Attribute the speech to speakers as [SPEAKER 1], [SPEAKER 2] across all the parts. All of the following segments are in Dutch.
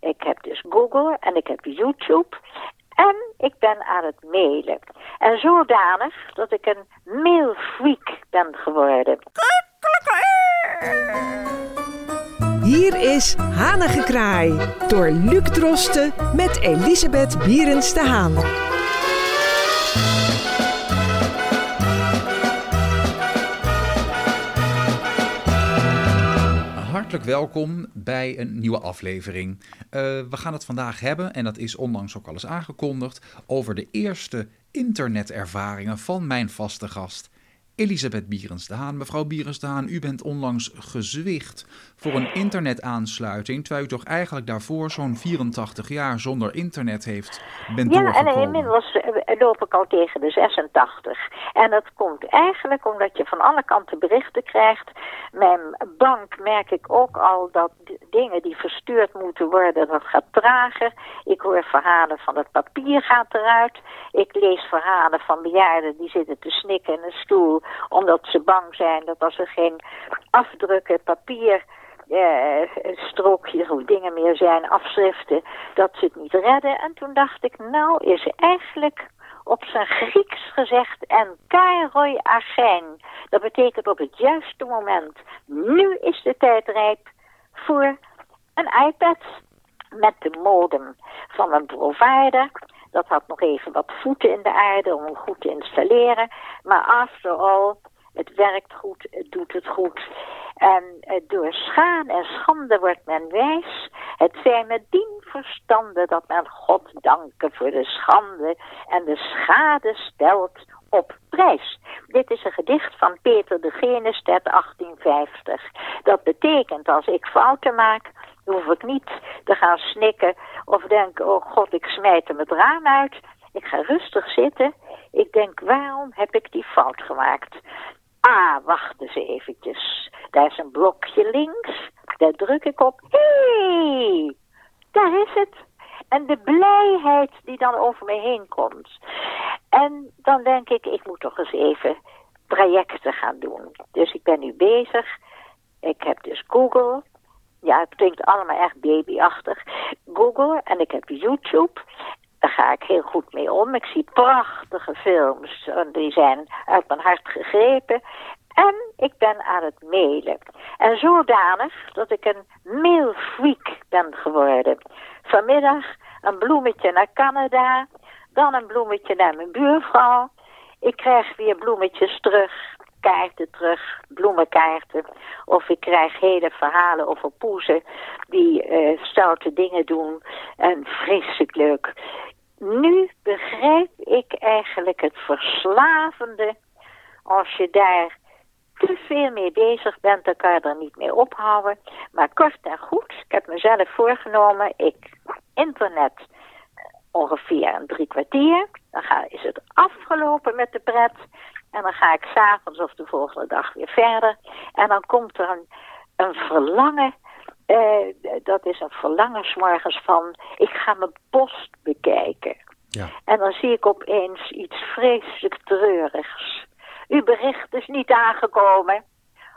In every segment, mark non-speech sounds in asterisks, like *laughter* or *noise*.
[SPEAKER 1] ik heb dus Google en ik heb YouTube. En ik ben aan het mailen. En zodanig dat ik een mailfreak ben geworden.
[SPEAKER 2] Hier is Hanengekraai door Luc Drosten met Elisabeth Bierens Haan.
[SPEAKER 3] Hartelijk welkom bij een nieuwe aflevering. Uh, we gaan het vandaag hebben, en dat is onlangs ook al eens aangekondigd, over de eerste internetervaringen van mijn vaste gast, Elisabeth Bierens de Haan. Mevrouw Bierens de Haan, u bent onlangs gezwicht voor een internetaansluiting, terwijl u toch eigenlijk daarvoor zo'n 84 jaar zonder internet heeft bent
[SPEAKER 1] ja,
[SPEAKER 3] doorgekomen.
[SPEAKER 1] en inmiddels eh, loop ik al tegen de 86. En dat komt eigenlijk omdat je van alle kanten berichten krijgt. Mijn bank merk ik ook al dat dingen die verstuurd moeten worden, dat gaat trager. Ik hoor verhalen van het papier gaat eruit. Ik lees verhalen van bejaarden die zitten te snikken in een stoel omdat ze bang zijn dat als er geen afdrukken, papier, eh, strookjes of dingen meer zijn, afschriften, dat ze het niet redden. En toen dacht ik, nou is eigenlijk op zijn Grieks gezegd en kairoi agijn. Dat betekent op het juiste moment. Nu is de tijd rijp voor een iPad met de modem van een provider. Dat had nog even wat voeten in de aarde om hem goed te installeren. Maar after all, het werkt goed, het doet het goed. En eh, door schaan en schande wordt men wijs. Het zijn met dien verstande dat men God danken voor de schande en de schade stelt op prijs. Dit is een gedicht van Peter de Genestedt 1850. Dat betekent als ik fouten maak, hoef ik niet te gaan snikken of denken, oh god, ik smijt hem het raam uit. Ik ga rustig zitten. Ik denk, waarom heb ik die fout gemaakt? Ah, wacht eens eventjes. Daar is een blokje links. Daar druk ik op. Hey, daar is het. En de blijheid die dan over me heen komt. En dan denk ik, ik moet toch eens even trajecten gaan doen. Dus ik ben nu bezig. Ik heb dus Google. Ja, het klinkt allemaal echt babyachtig. Google en ik heb YouTube. Ga ik heel goed mee om. Ik zie prachtige films. Die zijn uit mijn hart gegrepen. En ik ben aan het mailen. En zodanig dat ik een mailfreak ben geworden. Vanmiddag een bloemetje naar Canada. Dan een bloemetje naar mijn buurvrouw. Ik krijg weer bloemetjes terug. Kaarten terug, bloemenkaarten. Of ik krijg hele verhalen over poezen die uh, stoute dingen doen. En vreselijk leuk. Nu begrijp ik eigenlijk het verslavende als je daar te veel mee bezig bent, dan kan je er niet mee ophouden. Maar kort en goed, ik heb mezelf voorgenomen, ik internet ongeveer een drie kwartier. Dan ga, is het afgelopen met de pret. En dan ga ik s'avonds of de volgende dag weer verder. En dan komt er een, een verlangen. Uh, dat is een verlangen s'morgens van... ik ga mijn post bekijken. Ja. En dan zie ik opeens iets vreselijk treurigs. Uw bericht is niet aangekomen.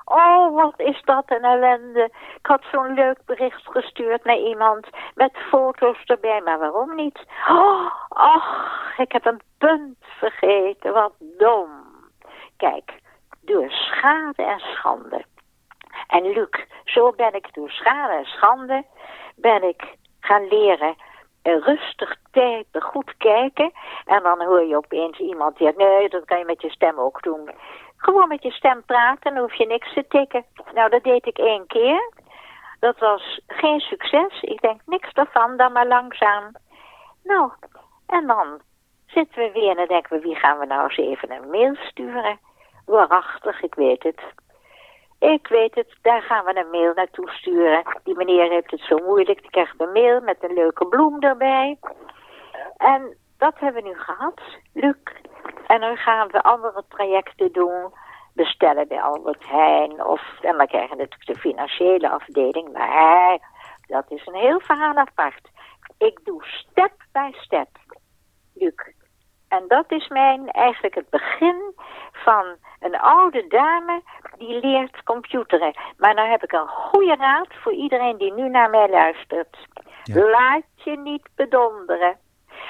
[SPEAKER 1] Oh, wat is dat een ellende. Ik had zo'n leuk bericht gestuurd naar iemand met foto's erbij, maar waarom niet? Oh, ach, ik heb een punt vergeten, wat dom. Kijk, door schade en schande. En Luc, zo ben ik door schade en schande, ben ik gaan leren rustig kijken, goed kijken. En dan hoor je opeens iemand die zegt, nee, dat kan je met je stem ook doen. Gewoon met je stem praten, dan hoef je niks te tikken. Nou, dat deed ik één keer. Dat was geen succes. Ik denk niks daarvan, dan maar langzaam. Nou, en dan zitten we weer en dan denken we, wie gaan we nou eens even een mail sturen? Waarachtig, ik weet het. Ik weet het, daar gaan we een mail naartoe sturen. Die meneer heeft het zo moeilijk, die krijgt een mail met een leuke bloem erbij. En dat hebben we nu gehad, Luc. En dan gaan we andere trajecten doen. Bestellen bij Albert Heijn. Of, en dan krijgen we natuurlijk de financiële afdeling. Maar dat is een heel verhaal apart. Ik doe step by step, Luc. En dat is mijn, eigenlijk het begin van een oude dame die leert computeren. Maar nou heb ik een goede raad voor iedereen die nu naar mij luistert. Laat je niet bedonderen.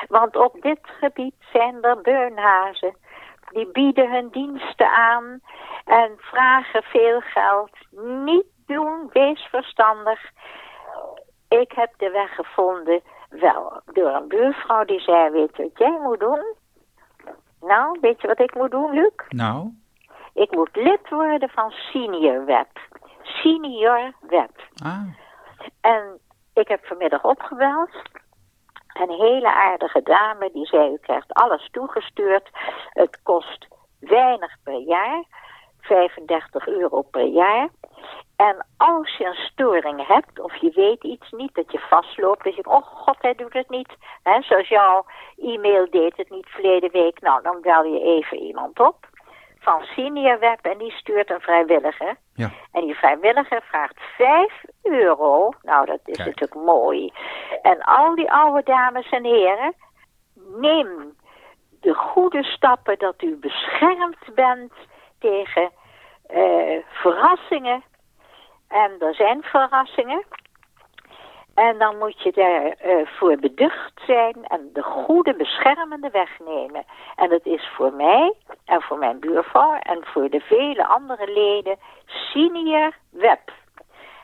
[SPEAKER 1] Want op dit gebied zijn er beunhazen. Die bieden hun diensten aan en vragen veel geld. Niet doen, wees verstandig. Ik heb de weg gevonden, wel, door een buurvrouw die zei, weet je wat jij moet doen? Nou, weet je wat ik moet doen, Luc?
[SPEAKER 3] Nou?
[SPEAKER 1] Ik moet lid worden van Senior Web. Senior Web.
[SPEAKER 3] Ah.
[SPEAKER 1] En ik heb vanmiddag opgebeld. Een hele aardige dame die zei, u krijgt alles toegestuurd. Het kost weinig per jaar. 35 euro per jaar. En als je een storing hebt of je weet iets niet, dat je vastloopt, dat je oh god, hij doet het niet. Hè, zoals jouw e-mail deed het niet verleden week. Nou, dan bel je even iemand op van Senior Web en die stuurt een vrijwilliger.
[SPEAKER 3] Ja.
[SPEAKER 1] En die vrijwilliger vraagt 5 euro. Nou, dat is
[SPEAKER 3] Kijk.
[SPEAKER 1] natuurlijk mooi. En al die oude dames en heren, neem de goede stappen dat u beschermd bent tegen eh, verrassingen. En er zijn verrassingen. En dan moet je daarvoor voor beducht zijn en de goede beschermende weg nemen. En dat is voor mij en voor mijn buurvrouw en voor de vele andere leden Senior Web.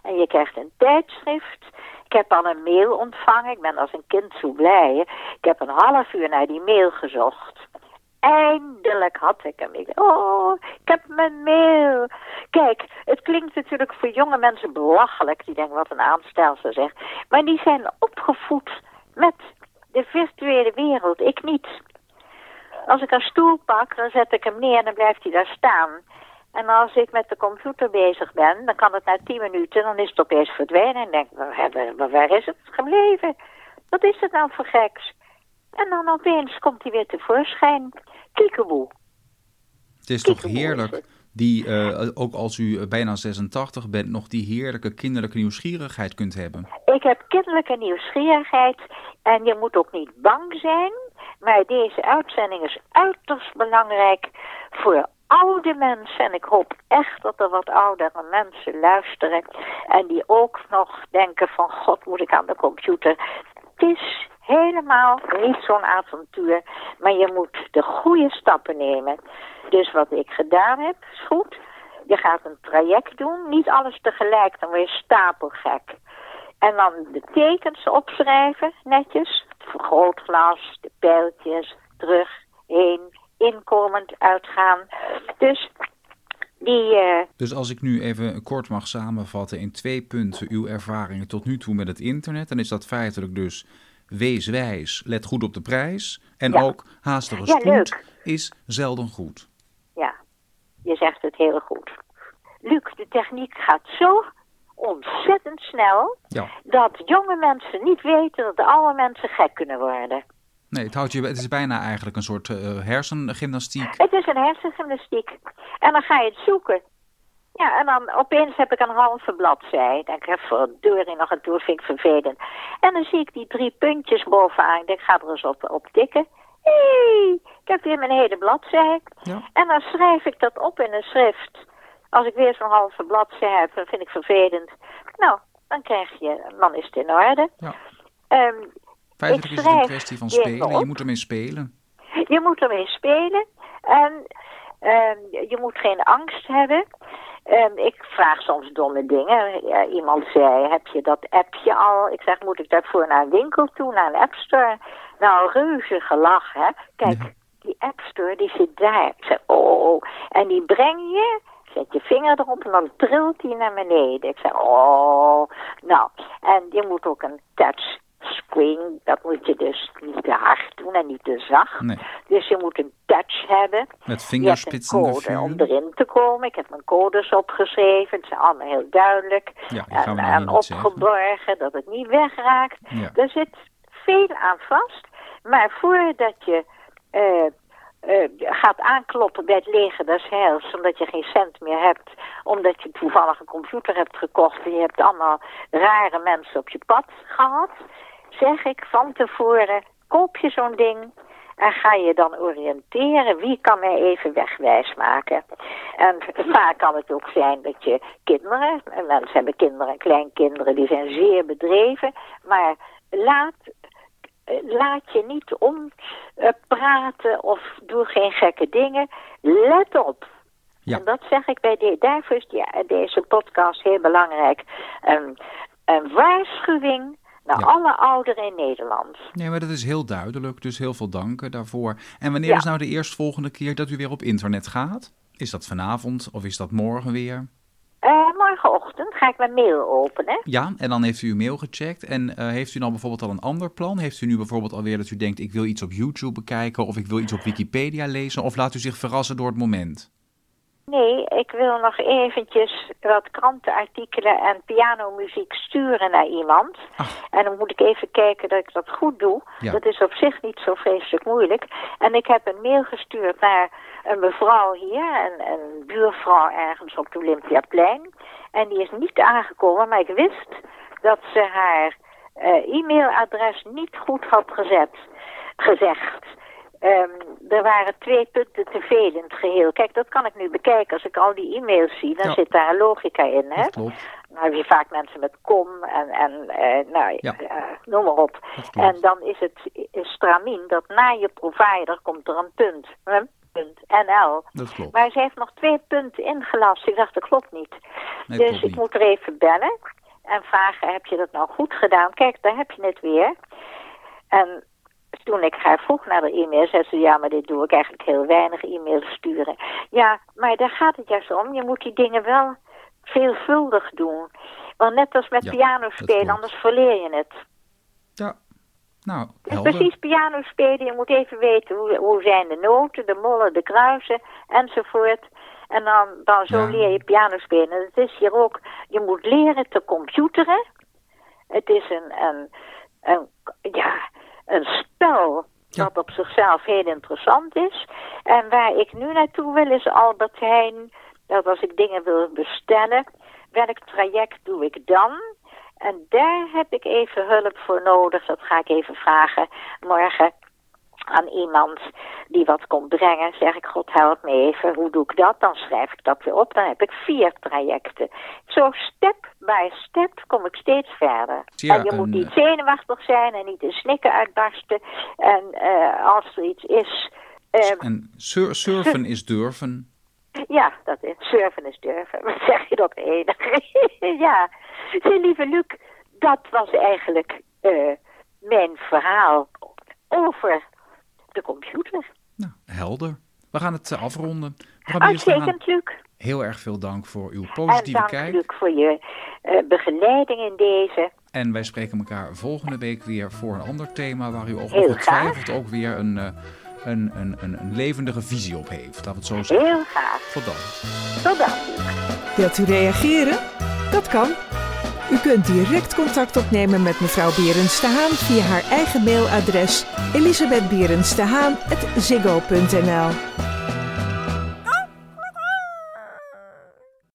[SPEAKER 1] En je krijgt een tijdschrift. Ik heb al een mail ontvangen. Ik ben als een kind zo blij. Ik heb een half uur naar die mail gezocht. Eindelijk had ik hem. Oh, ik heb mijn mail. Kijk, het klinkt natuurlijk voor jonge mensen belachelijk. Die denken, wat een aanstelster zeg. Maar die zijn opgevoed met de virtuele wereld. Ik niet. Als ik een stoel pak, dan zet ik hem neer en dan blijft hij daar staan. En als ik met de computer bezig ben, dan kan het na tien minuten, dan is het opeens verdwenen. En denk waar is het gebleven? Wat is het nou voor geks? En dan opeens komt hij weer tevoorschijn. Kiekeboe.
[SPEAKER 3] Het is toch
[SPEAKER 1] Kiekeboe
[SPEAKER 3] heerlijk, die, eh, ook als u eh, bijna 86 bent, nog die heerlijke kinderlijke nieuwsgierigheid kunt hebben.
[SPEAKER 1] Ik heb kinderlijke nieuwsgierigheid en je moet ook niet bang zijn. Maar deze uitzending is uiterst belangrijk voor oude mensen. En ik hoop echt dat er wat oudere mensen luisteren. En die ook nog denken van god moet ik aan de computer. Het is helemaal niet zo'n avontuur. Maar je moet de goede stappen nemen. Dus wat ik gedaan heb, is goed. Je gaat een traject doen. Niet alles tegelijk, dan word je stapelgek. En dan de tekens opschrijven, netjes. Het vergrootglas, de pijltjes, terug, heen, inkomend, uitgaan. Dus die, eh,
[SPEAKER 3] Dus als ik nu even kort mag samenvatten in twee punten uw ervaringen tot nu toe met het internet, dan is dat feitelijk dus wees wijs, let goed op de prijs en
[SPEAKER 1] Ja.
[SPEAKER 3] ook haastige spoed is zelden goed.
[SPEAKER 1] ja, je zegt het heel goed. Luc, de techniek gaat zo ontzettend snel
[SPEAKER 3] Ja.
[SPEAKER 1] dat jonge mensen niet weten dat de oude mensen gek kunnen worden.
[SPEAKER 3] Nee, het, houdt je, het is bijna eigenlijk een soort eh, hersengymnastiek.
[SPEAKER 1] Het is een hersengymnastiek. En dan ga je het zoeken. Ja, en dan opeens heb ik een halve bladzij. Ik denk, hè, verdorie nog een toer, vind ik vervelend. En dan zie ik die drie puntjes bovenaan. Ik denk, ga er eens op, op tikken. Hé, hey, ik heb weer mijn hele bladzij.
[SPEAKER 3] Ja.
[SPEAKER 1] En dan schrijf ik dat op in een schrift. Als ik weer zo'n halve bladzij heb, dan vind ik vervelend. Nou, dan krijg je, dan is het in orde.
[SPEAKER 3] Ja.
[SPEAKER 1] Ehm,
[SPEAKER 3] Feitelijk
[SPEAKER 1] Ik
[SPEAKER 3] is het een kwestie van spelen. Je moet ermee spelen.
[SPEAKER 1] je moet ermee spelen en ehm, je moet geen angst hebben. Ik vraag soms domme dingen. Iemand zei, heb je dat appje al? Ik zeg, moet ik daarvoor naar een winkel toe, naar een appstore? Nou, reuze gelach, hè. Kijk,
[SPEAKER 3] Ja.
[SPEAKER 1] die appstore, die zit daar. Ik zeg, oh, en die breng je... Zet je vinger erop en dan trilt die naar beneden. Ik zeg, oh, nou. En je moet ook een touch screen. Dat moet je dus niet te hard doen en niet te zacht.
[SPEAKER 3] Nee.
[SPEAKER 1] Dus je moet een touch hebben.
[SPEAKER 3] Met
[SPEAKER 1] Je hebt een code om erin te komen. Ik heb mijn codes opgeschreven. Het zijn allemaal heel duidelijk.
[SPEAKER 3] Ja,
[SPEAKER 1] en en
[SPEAKER 3] zeggen.
[SPEAKER 1] opgeborgen, dat het niet wegraakt.
[SPEAKER 3] Ja.
[SPEAKER 1] Er zit veel aan vast. Maar voordat je eh, eh, gaat aankloppen bij het leger des heils... omdat je geen cent meer hebt... omdat je toevallig een computer hebt gekocht... en je hebt allemaal rare mensen op je pad gehad... zeg ik van tevoren, koop je zo'n ding... En ga je dan oriënteren, wie kan mij even wegwijs maken? En vaak kan het ook zijn dat je kinderen, en mensen hebben kinderen en kleinkinderen, die zijn zeer bedreven, maar laat laat je niet ompraten of doe geen gekke dingen. Let op.
[SPEAKER 3] Ja.
[SPEAKER 1] En dat zeg ik bij de, daarvoor is die, deze podcast heel belangrijk. Een waarschuwing naar
[SPEAKER 3] Ja.
[SPEAKER 1] alle ouderen in Nederland.
[SPEAKER 3] Nee, maar dat is heel duidelijk, dus heel veel dank daarvoor. En wanneer
[SPEAKER 1] Ja.
[SPEAKER 3] is nou de eerstvolgende keer dat u weer op internet gaat? Is dat vanavond of is dat morgen weer?
[SPEAKER 1] Eh, morgenochtend ga ik mijn mail openen.
[SPEAKER 3] Ja, en dan heeft u uw mail gecheckt. En eh, heeft u dan bijvoorbeeld al een ander plan? Heeft u nu bijvoorbeeld alweer dat u denkt, ik wil iets op YouTube bekijken of ik wil iets op Wikipedia lezen? Of laat u zich verrassen door het moment?
[SPEAKER 1] Nee, ik wil nog eventjes wat krantenartikelen en pianomuziek sturen naar iemand.
[SPEAKER 3] Ach.
[SPEAKER 1] En dan moet ik even kijken dat ik dat goed doe.
[SPEAKER 3] Ja.
[SPEAKER 1] Dat is op zich niet zo vreselijk moeilijk. En ik heb een mail gestuurd naar een mevrouw hier, een, een buurvrouw ergens op het Olympiaplein. En die is niet aangekomen, maar ik wist dat ze haar eh, e-mailadres niet goed had gezet, gezegd. Ehm, er waren twee punten te veel in het geheel. Kijk, dat kan ik nu bekijken. Als ik al die e-mails zie, dan
[SPEAKER 3] Ja.
[SPEAKER 1] zit daar een logica in. Hè?
[SPEAKER 3] Dat klopt.
[SPEAKER 1] Dan heb je vaak mensen met kom en, en eh, nou,
[SPEAKER 3] Ja.
[SPEAKER 1] eh, noem maar op. En dan is het stramien dat na je provider komt er een punt. Punt. NL.
[SPEAKER 3] Dat klopt.
[SPEAKER 1] Maar ze heeft nog twee punten ingelast. Ik dacht, dat klopt niet.
[SPEAKER 3] Nee,
[SPEAKER 1] dus
[SPEAKER 3] klopt
[SPEAKER 1] ik
[SPEAKER 3] niet.
[SPEAKER 1] moet er even bellen en vragen, heb je dat nou goed gedaan? Kijk, daar heb je het weer. En toen ik haar vroeg naar de e-mail, zei ze, ja, maar dit doe ik eigenlijk heel weinig e-mails sturen. Ja, maar daar gaat het juist om. Je moet die dingen wel veelvuldig doen. Want net als met
[SPEAKER 3] Ja,
[SPEAKER 1] piano spelen, anders verleer je het.
[SPEAKER 3] Ja, nou,
[SPEAKER 1] precies piano spelen. Je moet even weten hoe, hoe zijn de noten, de mollen, de kruisen enzovoort. En dan, dan zo
[SPEAKER 3] Ja.
[SPEAKER 1] leer je piano spelen. En het is hier ook, je moet leren te computeren. Het is een, een, een, ja, een spel
[SPEAKER 3] Ja.
[SPEAKER 1] dat op zichzelf heel interessant is. En waar ik nu naartoe wil is Albert Heijn. Dat als ik dingen wil bestellen, welk traject doe ik dan? En daar heb ik even hulp voor nodig. Dat ga ik even vragen morgen aan iemand die wat komt brengen. Zeg ik, God help me even, hoe doe ik dat? Dan schrijf ik dat weer op. Dan heb ik vier trajecten. Zo step by step kom ik steeds verder.
[SPEAKER 3] Ja,
[SPEAKER 1] en je moet niet
[SPEAKER 3] eh,
[SPEAKER 1] zenuwachtig zijn en niet in snikken uitbarsten. En eh, als er iets is... eh,
[SPEAKER 3] En sur- surfen is durven. *laughs*
[SPEAKER 1] ja, dat is surfen is durven. *laughs* Wat zeg je dat enig? *laughs* ja, lieve Luc, dat was eigenlijk eh, mijn verhaal over de computer.
[SPEAKER 3] Nou, helder. We gaan het eh, afronden.
[SPEAKER 1] Uitstekend, Luc.
[SPEAKER 3] heel erg veel dank voor uw
[SPEAKER 1] En
[SPEAKER 3] positieve
[SPEAKER 1] dank,
[SPEAKER 3] kijk.
[SPEAKER 1] Luc, voor je eh, begeleiding in deze.
[SPEAKER 3] En wij spreken elkaar volgende week weer voor een ander thema waar u ongetwijfeld ook weer een, eh, een, een, een, een levendige visie op heeft. Laten we het zo zeggen.
[SPEAKER 1] Heel gaaf.
[SPEAKER 3] Tot dan.
[SPEAKER 1] Tot dan, Luc.
[SPEAKER 2] Wilt u reageren? Dat kan. U kunt direct contact opnemen met mevrouw Berends de Haan via haar eigen mailadres elisabethberendstehaan.ziggo.nl